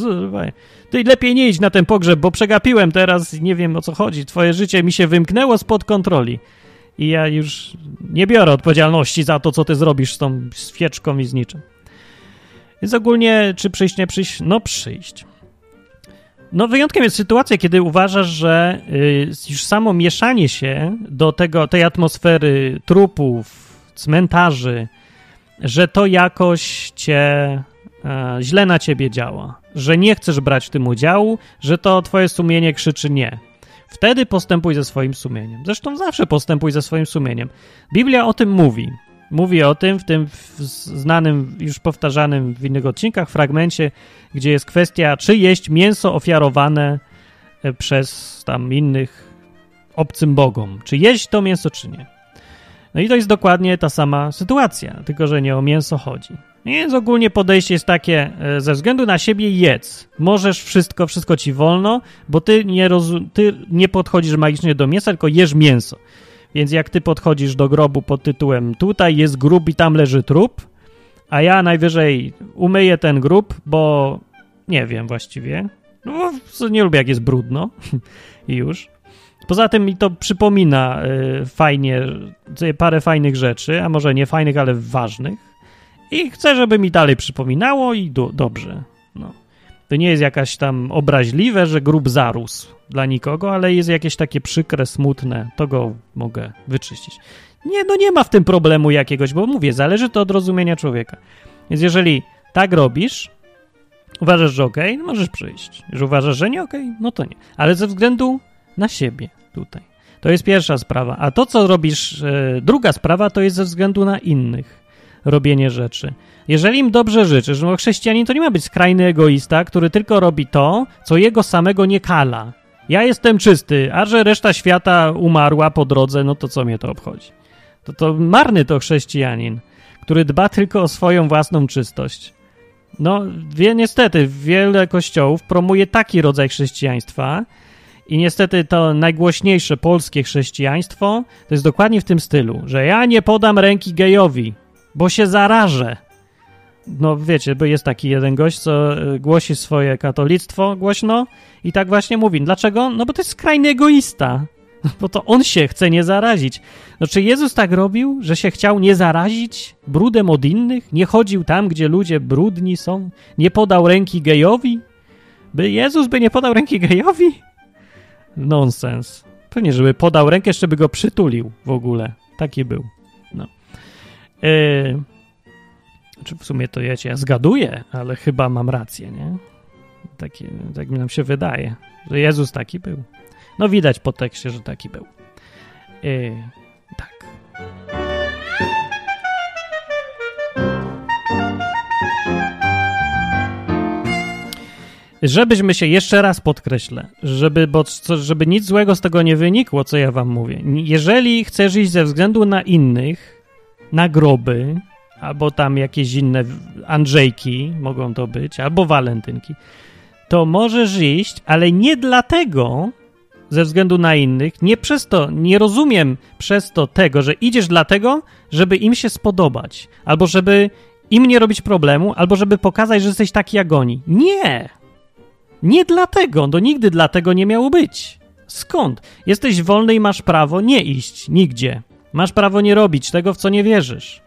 Ty lepiej nie idź na ten pogrzeb, bo przegapiłem teraz nie wiem o co chodzi. Twoje życie mi się wymknęło spod kontroli. I ja już nie biorę odpowiedzialności za to, co ty zrobisz z tą świeczką i z niczym. Więc ogólnie, czy przyjść, nie przyjść? No przyjść. No wyjątkiem jest sytuacja, kiedy uważasz, że y, już samo mieszanie się do tego, tej atmosfery trupów, cmentarzy, że to jakoś cię e, źle na ciebie działa, że nie chcesz brać w tym udziału, że to twoje sumienie krzyczy nie. Wtedy postępuj ze swoim sumieniem. Zresztą zawsze postępuj ze swoim sumieniem. Biblia o tym mówi. Mówi o tym w tym znanym, już powtarzanym w innych odcinkach fragmencie, gdzie jest kwestia, czy jeść mięso ofiarowane e, przez tam innych obcym bogom. Czy jeść to mięso, czy nie. No i to jest dokładnie ta sama sytuacja, tylko że nie o mięso chodzi. Więc ogólnie podejście jest takie, e, ze względu na siebie jedz. Możesz wszystko, wszystko ci wolno, bo ty nie, ty nie podchodzisz magicznie do mięsa, tylko jesz mięso. Więc jak ty podchodzisz do grobu pod tytułem tutaj jest grób i tam leży trup, a ja najwyżej umyję ten grób, bo nie wiem właściwie. No, nie lubię jak jest brudno *laughs* i już. Poza tym mi to przypomina y, fajnie, parę fajnych rzeczy, a może nie fajnych, ale ważnych. I chcę, żeby mi dalej przypominało i do, dobrze. No. To nie jest jakaś tam obraźliwe, że grób zarósł dla nikogo, ale jest jakieś takie przykre, smutne. To go mogę wyczyścić. Nie, no nie ma w tym problemu jakiegoś, bo mówię, zależy to od rozumienia człowieka. Więc jeżeli tak robisz, uważasz, że okej, okay, no możesz przyjść. Jeżeli uważasz, że nie okej, okay, no to nie. Ale ze względu na siebie tutaj. To jest pierwsza sprawa. A to, co robisz, e, druga sprawa, to jest ze względu na innych robienie rzeczy. Jeżeli im dobrze życzysz, no chrześcijanin to nie ma być skrajny egoista, który tylko robi to, co jego samego nie kala. Ja jestem czysty, a że reszta świata umarła po drodze, no to co mnie to obchodzi? To, to marny to chrześcijanin, który dba tylko o swoją własną czystość. No, wie, niestety, wiele kościołów promuje taki rodzaj chrześcijaństwa, i niestety to najgłośniejsze polskie chrześcijaństwo to jest dokładnie w tym stylu, że ja nie podam ręki gejowi, bo się zarażę. No wiecie, bo jest taki jeden gość, co e, głosi swoje katolictwo głośno i tak właśnie mówi. Dlaczego? No bo to jest skrajny egoista. *laughs* Bo to on się chce nie zarazić. No czy Jezus tak robił, że się chciał nie zarazić brudem od innych? Nie chodził tam, gdzie ludzie brudni są? Nie podał ręki gejowi? By Jezus by nie podał ręki gejowi? Nonsens. To nie, żeby podał rękę, jeszcze by go przytulił w ogóle. Taki był. No. Yy, czy w sumie to ja cię zgaduję, ale chyba mam rację, nie? Tak mi nam się wydaje, że Jezus taki był. No widać po tekście, że taki był. Yy, tak. Żebyśmy się jeszcze raz podkreślę, żeby, bo, żeby nic złego z tego nie wynikło, co ja wam mówię. Jeżeli chcesz iść ze względu na innych, na groby, albo tam jakieś inne Andrzejki mogą to być, albo walentynki, to możesz iść, ale nie dlatego, ze względu na innych, nie przez to, nie rozumiem przez to tego, że idziesz dlatego, żeby im się spodobać, albo żeby im nie robić problemu, albo żeby pokazać, że jesteś taki jak oni. Nie! Nie dlatego, no nigdy dlatego nie miało być. Skąd? Jesteś wolny i masz prawo nie iść nigdzie. Masz prawo nie robić tego, w co nie wierzysz.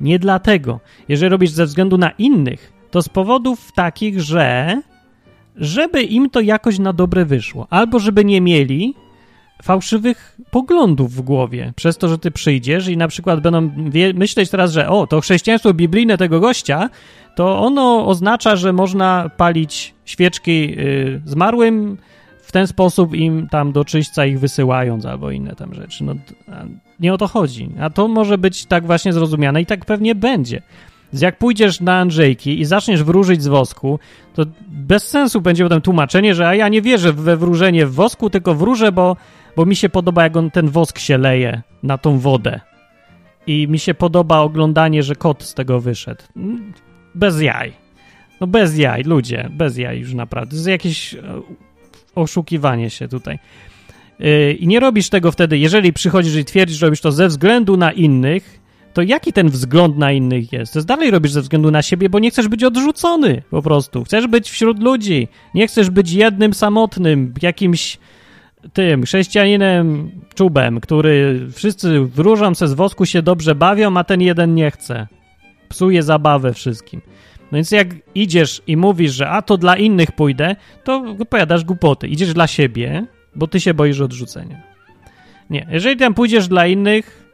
Nie dlatego. Jeżeli robisz ze względu na innych, to z powodów takich, że żeby im to jakoś na dobre wyszło, albo żeby nie mieli fałszywych poglądów w głowie, przez to, że ty przyjdziesz i na przykład będą myśleć teraz, że o, to chrześcijaństwo biblijne tego gościa, to ono oznacza, że można palić świeczki y, zmarłym, w ten sposób im tam do czyśćca ich wysyłając albo inne tam rzeczy. No, nie o to chodzi. A to może być tak właśnie zrozumiane i tak pewnie będzie. Jak pójdziesz na Andrzejki i zaczniesz wróżyć z wosku, to bez sensu będzie potem tłumaczenie, że a ja nie wierzę we wróżenie w wosku, tylko wróżę, bo, bo mi się podoba, jak on, ten wosk się leje na tą wodę. I mi się podoba oglądanie, że kot z tego wyszedł. Bez jaj. No bez jaj, ludzie, bez jaj już naprawdę. To jest jakieś e, oszukiwanie się tutaj. E, I nie robisz tego wtedy, jeżeli przychodzisz i twierdzisz, że robisz to ze względu na innych, to jaki ten wzgląd na innych jest? To jest dalej robisz ze względu na siebie, bo nie chcesz być odrzucony po prostu. Chcesz być wśród ludzi. Nie chcesz być jednym samotnym, jakimś tym chrześcijaninem czubem, który wszyscy wróżą se z wosku się dobrze bawią, a ten jeden nie chce. Psuje zabawę wszystkim. No więc jak idziesz i mówisz, że a to dla innych pójdę, to opowiadasz głupoty. Idziesz dla siebie, bo ty się boisz odrzucenia. Nie, jeżeli tam pójdziesz dla innych,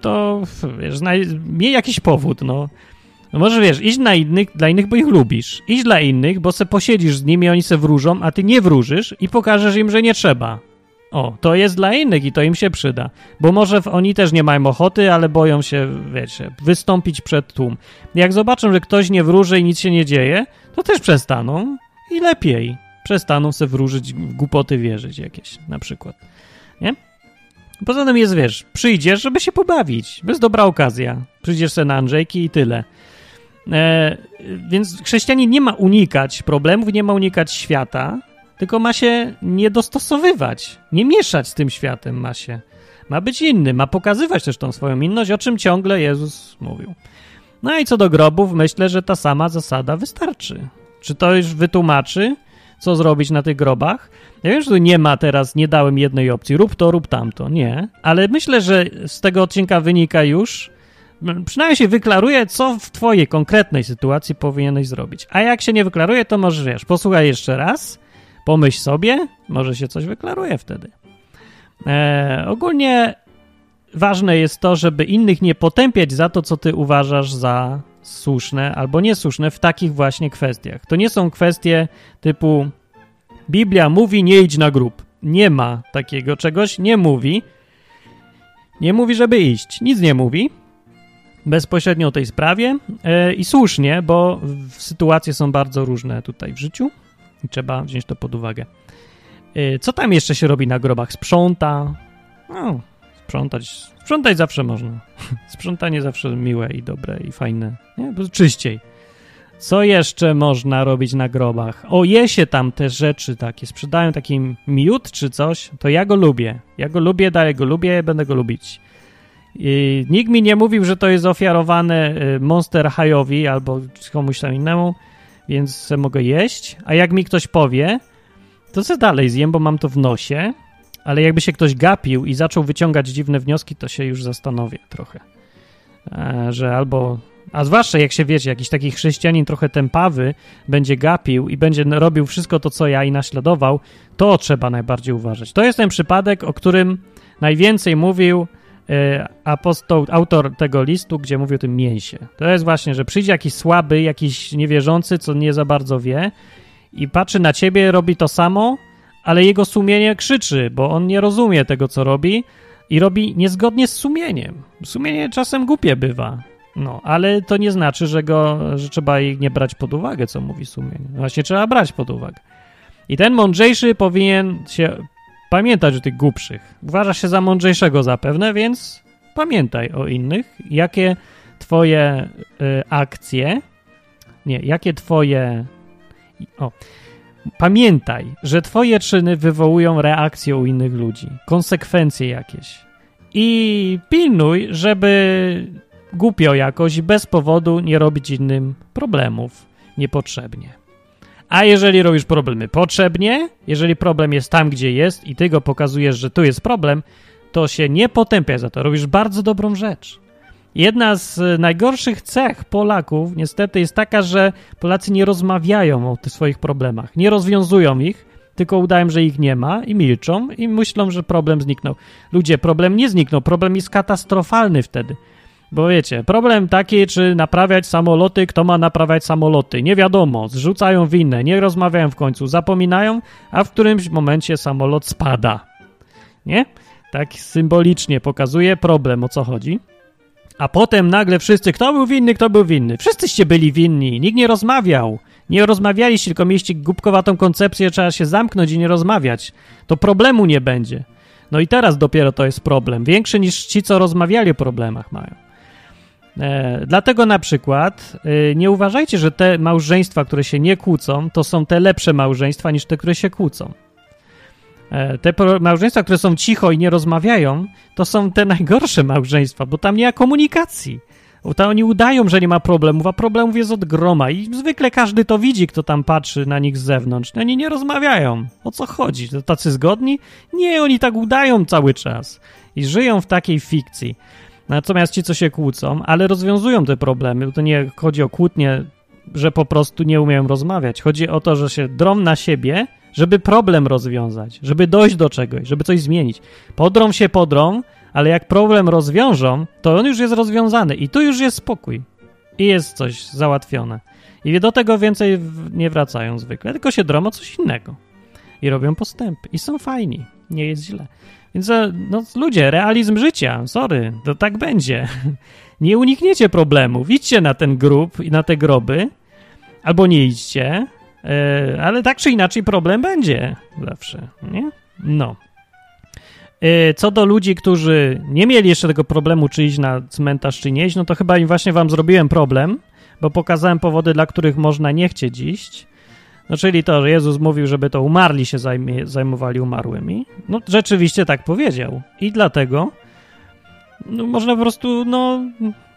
to wiesz, miej jakiś powód, no. No może wiesz, iść na innych, dla innych, bo ich lubisz. Iść dla innych, bo se posiedzisz z nimi, oni se wróżą, a ty nie wróżysz i pokażesz im, że nie trzeba. O, to jest dla innych i to im się przyda. Bo może oni też nie mają ochoty, ale boją się, wiecie, wystąpić przed tłum. Jak zobaczą, że ktoś nie wróży i nic się nie dzieje, to też przestaną i lepiej. Przestaną se wróżyć, w głupoty wierzyć jakieś, na przykład. Nie? Poza tym jest, wiesz, przyjdziesz, żeby się pobawić. Bez dobra okazja. Przyjdziesz sobie na Andrzejki i tyle. E, więc chrześcijanin nie ma unikać problemów, nie ma unikać świata, tylko ma się nie dostosowywać, nie mieszać z tym światem ma się. Ma być inny, ma pokazywać też tą swoją inność, o czym ciągle Jezus mówił. No i co do grobów, myślę, że ta sama zasada wystarczy. Czy to już wytłumaczy, co zrobić na tych grobach? Ja wiem, że tu nie ma teraz, nie dałem jednej opcji, rób to, rób tamto, nie. Ale myślę, że z tego odcinka wynika już, przynajmniej się wyklaruje, co w twojej konkretnej sytuacji powinieneś zrobić. A jak się nie wyklaruje, to możesz, wiesz, posłuchaj jeszcze raz, pomyśl sobie, może się coś wyklaruje wtedy. E, ogólnie ważne jest to, żeby innych nie potępiać za to, co ty uważasz za słuszne albo niesłuszne w takich właśnie kwestiach. To nie są kwestie typu Biblia mówi nie idź na grób. Nie ma takiego czegoś, nie mówi. Nie mówi, żeby iść. Nic nie mówi bezpośrednio o tej sprawie e, i słusznie, bo sytuacje są bardzo różne tutaj w życiu i trzeba wziąć to pod uwagę. E, co tam jeszcze się robi na grobach? Sprząta. No, sprzątać. Sprzątać zawsze można. *laughs* Sprzątanie zawsze miłe i dobre i fajne. Nie? Bo czyściej. Co jeszcze można robić na grobach? O, je się tam te rzeczy takie, sprzedają taki miód czy coś, to ja go lubię. Ja go lubię, dalej go lubię, będę go lubić. Nikt mi nie mówił, że to jest ofiarowane y, Monster High'owi albo komuś tam innemu, więc mogę jeść. A jak mi ktoś powie, to co dalej zjem, bo mam to w nosie, ale jakby się ktoś gapił i zaczął wyciągać dziwne wnioski, to się już zastanowię trochę. E, że albo A zwłaszcza jak się wiecie, jakiś taki chrześcijanin trochę tempawy będzie gapił i będzie robił wszystko to, co ja i naśladował, to trzeba najbardziej uważać. To jest ten przypadek, o którym najwięcej mówił apostoł, autor tego listu, gdzie mówił o tym mięsie. To jest właśnie, że przyjdzie jakiś słaby, jakiś niewierzący, co nie za bardzo wie i patrzy na ciebie, robi to samo, ale jego sumienie krzyczy, bo on nie rozumie tego, co robi i robi niezgodnie z sumieniem. Sumienie czasem głupie bywa. No, ale to nie znaczy, że, go, że trzeba ich nie brać pod uwagę, co mówi sumienie. Właśnie trzeba brać pod uwagę. I ten mądrzejszy powinien się pamiętać o tych głupszych. Uważa się za mądrzejszego zapewne, więc pamiętaj o innych, jakie twoje y, akcje, nie, jakie twoje, o, pamiętaj, że twoje czyny wywołują reakcję u innych ludzi, konsekwencje jakieś. I pilnuj, żeby głupio jakoś, bez powodu nie robić innym problemów niepotrzebnie. A jeżeli robisz problemy potrzebnie, jeżeli problem jest tam, gdzie jest i ty go pokazujesz, że tu jest problem, to się nie potępiaj za to. Robisz bardzo dobrą rzecz. Jedna z najgorszych cech Polaków niestety jest taka, że Polacy nie rozmawiają o tych swoich problemach, nie rozwiązują ich, tylko udają, że ich nie ma i milczą i myślą, że problem zniknął. Ludzie, problem nie zniknął, problem jest katastrofalny wtedy. Bo wiecie, problem taki, czy naprawiać samoloty, kto ma naprawiać samoloty. Nie wiadomo, zrzucają winę, nie rozmawiają w końcu, zapominają, a w którymś momencie samolot spada. Nie? Tak symbolicznie pokazuje problem, o co chodzi. A potem nagle wszyscy, kto był winny, kto był winny. Wszyscyście byli winni, nikt nie rozmawiał. Nie rozmawialiście, tylko mieliście głupkowatą koncepcję, trzeba się zamknąć i nie rozmawiać. To problemu nie będzie. No i teraz dopiero to jest problem. Większy niż ci, co rozmawiali o problemach mają. E, dlatego na przykład e, nie uważajcie, że te małżeństwa, które się nie kłócą, to są te lepsze małżeństwa niż te, które się kłócą. E, te małżeństwa, które są cicho i nie rozmawiają, to są te najgorsze *laughs* małżeństwa, bo tam nie ma komunikacji. Tam oni udają, że nie ma problemów, a problemów jest od groma i zwykle każdy to widzi, kto tam patrzy na nich z zewnątrz. Oni nie rozmawiają. O co chodzi? To tacy zgodni? Nie, oni tak udają cały czas i żyją w takiej fikcji. Natomiast ci, co się kłócą, ale rozwiązują te problemy, to nie chodzi o kłótnie, że po prostu nie umieją rozmawiać. Chodzi o to, że się drą na siebie, żeby problem rozwiązać, żeby dojść do czegoś, żeby coś zmienić. Podrą się podrą, ale jak problem rozwiążą, to on już jest rozwiązany i tu już jest spokój. I jest coś załatwione. I do tego więcej nie wracają zwykle, tylko się drą o coś innego. I robią postępy. I są fajni. Nie jest źle. Więc e, no, ludzie, realizm życia, sorry, to tak będzie. *laughs* Nie unikniecie problemów. Idźcie na ten grób i na te groby, albo nie idźcie, e, ale tak czy inaczej problem będzie zawsze, nie? No. E, co do ludzi, którzy nie mieli jeszcze tego problemu, czy iść na cmentarz, czy nie iść, no to chyba im właśnie wam zrobiłem problem, bo pokazałem powody, dla których można nie chcieć iść. No czyli to, że Jezus mówił, żeby to umarli się zajmie, zajmowali umarłymi. No rzeczywiście tak powiedział. I dlatego no, można po prostu, no,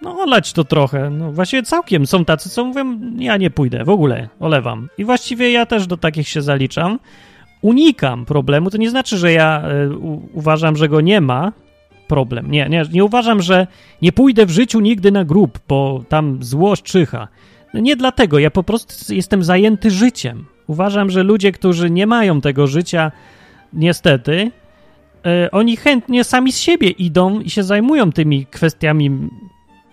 no olać to trochę. No właściwie całkiem są tacy, co mówią, ja nie pójdę, w ogóle, olewam. I właściwie ja też do takich się zaliczam. Unikam problemu, to nie znaczy, że ja y, uważam, że go nie ma, problem. Nie, nie, nie uważam, że nie pójdę w życiu nigdy na grób, bo tam złość czyha. No nie dlatego, ja po prostu jestem zajęty życiem. Uważam, że ludzie, którzy nie mają tego życia, niestety, e, oni chętnie sami z siebie idą i się zajmują tymi kwestiami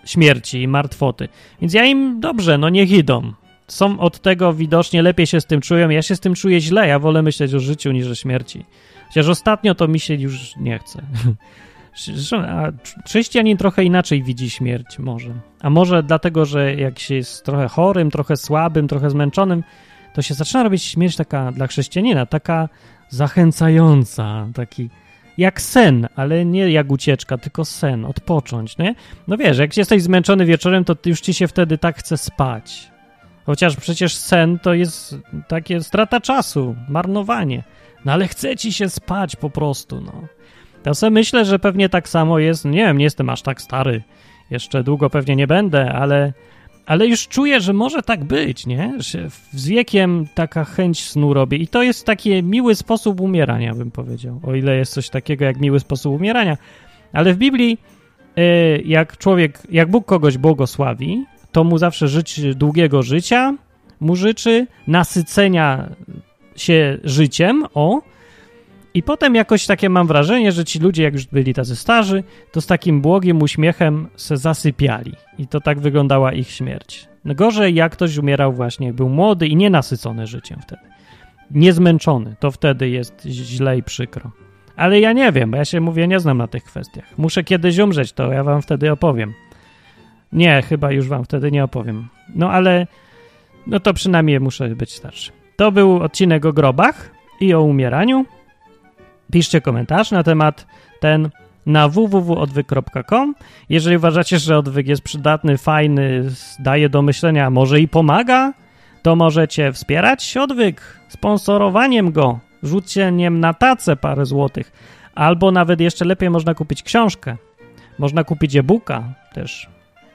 śmierci i martwoty. Więc ja im dobrze, no niech idą. Są od tego widocznie lepiej się z tym czują. Ja się z tym czuję źle. Ja wolę myśleć o życiu niż o śmierci. Chociaż ostatnio to mi się już nie chce. *laughs* A chrześcijanin trochę inaczej widzi śmierć, może. A może dlatego, że jak się jest trochę chorym, trochę słabym, trochę zmęczonym, to się zaczyna robić śmierć taka dla chrześcijanina, taka zachęcająca, taki jak sen, ale nie jak ucieczka, tylko sen, odpocząć, nie? No wiesz, jak jesteś zmęczony wieczorem, to już ci się wtedy tak chce spać. Chociaż przecież sen to jest takie strata czasu, marnowanie. No ale chce ci się spać po prostu, no. Ja sobie myślę, że pewnie tak samo jest, nie wiem, nie jestem aż tak stary, jeszcze długo pewnie nie będę, ale, ale już czuję, że może tak być, nie? Że z wiekiem taka chęć snu robię i to jest taki miły sposób umierania, bym powiedział, o ile jest coś takiego jak miły sposób umierania. Ale w Biblii, e, jak człowiek, jak Bóg kogoś błogosławi, to mu zawsze życzy długiego życia, mu życzy nasycenia się życiem, o. I potem jakoś takie mam wrażenie, że ci ludzie, jak już byli tacy starzy, to z takim błogim uśmiechem se zasypiali. I to tak wyglądała ich śmierć. No gorzej, jak ktoś umierał właśnie, był młody i nienasycony życiem wtedy. Niezmęczony, to wtedy jest źle i przykro. Ale ja nie wiem, bo ja się mówię, nie znam na tych kwestiach. Muszę kiedyś umrzeć, to ja wam wtedy opowiem. Nie, chyba już wam wtedy nie opowiem. No ale, no to przynajmniej muszę być starszy. To był odcinek o grobach i o umieraniu. Piszcie komentarz na temat ten na www.odwyk.com. Jeżeli uważacie, że odwyk jest przydatny, fajny, daje do myślenia, może i pomaga, to możecie wspierać odwyk sponsorowaniem go, rzuceniem na tacę parę złotych, albo nawet jeszcze lepiej można kupić książkę. Można kupić e-booka też.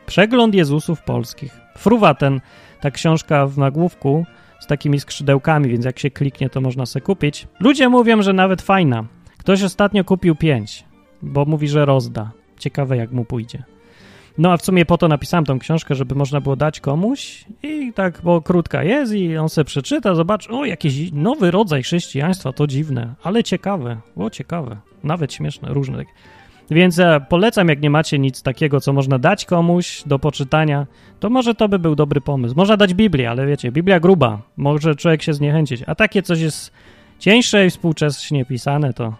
Przegląd Jezusów Polskich. Fruwa ten, ta książka w nagłówku z takimi skrzydełkami, więc jak się kliknie, to można sobie kupić. Ludzie mówią, że nawet fajna. Ktoś ostatnio kupił pięć, bo mówi, że rozda. Ciekawe, jak mu pójdzie. No a w sumie po to napisałem tą książkę, żeby można było dać komuś i tak, bo krótka jest i on se przeczyta, zobacz, o, jakiś nowy rodzaj chrześcijaństwa, to dziwne, ale ciekawe, o, ciekawe, nawet śmieszne, różne. Więc e, polecam, jak nie macie nic takiego, co można dać komuś do poczytania, to może to by był dobry pomysł. Można dać Biblię, ale wiecie, Biblia gruba, może człowiek się zniechęcić, a takie coś jest cieńsze i współcześnie pisane, to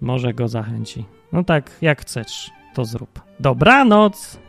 może go zachęci. No tak, jak chcesz, to zrób. Dobranoc!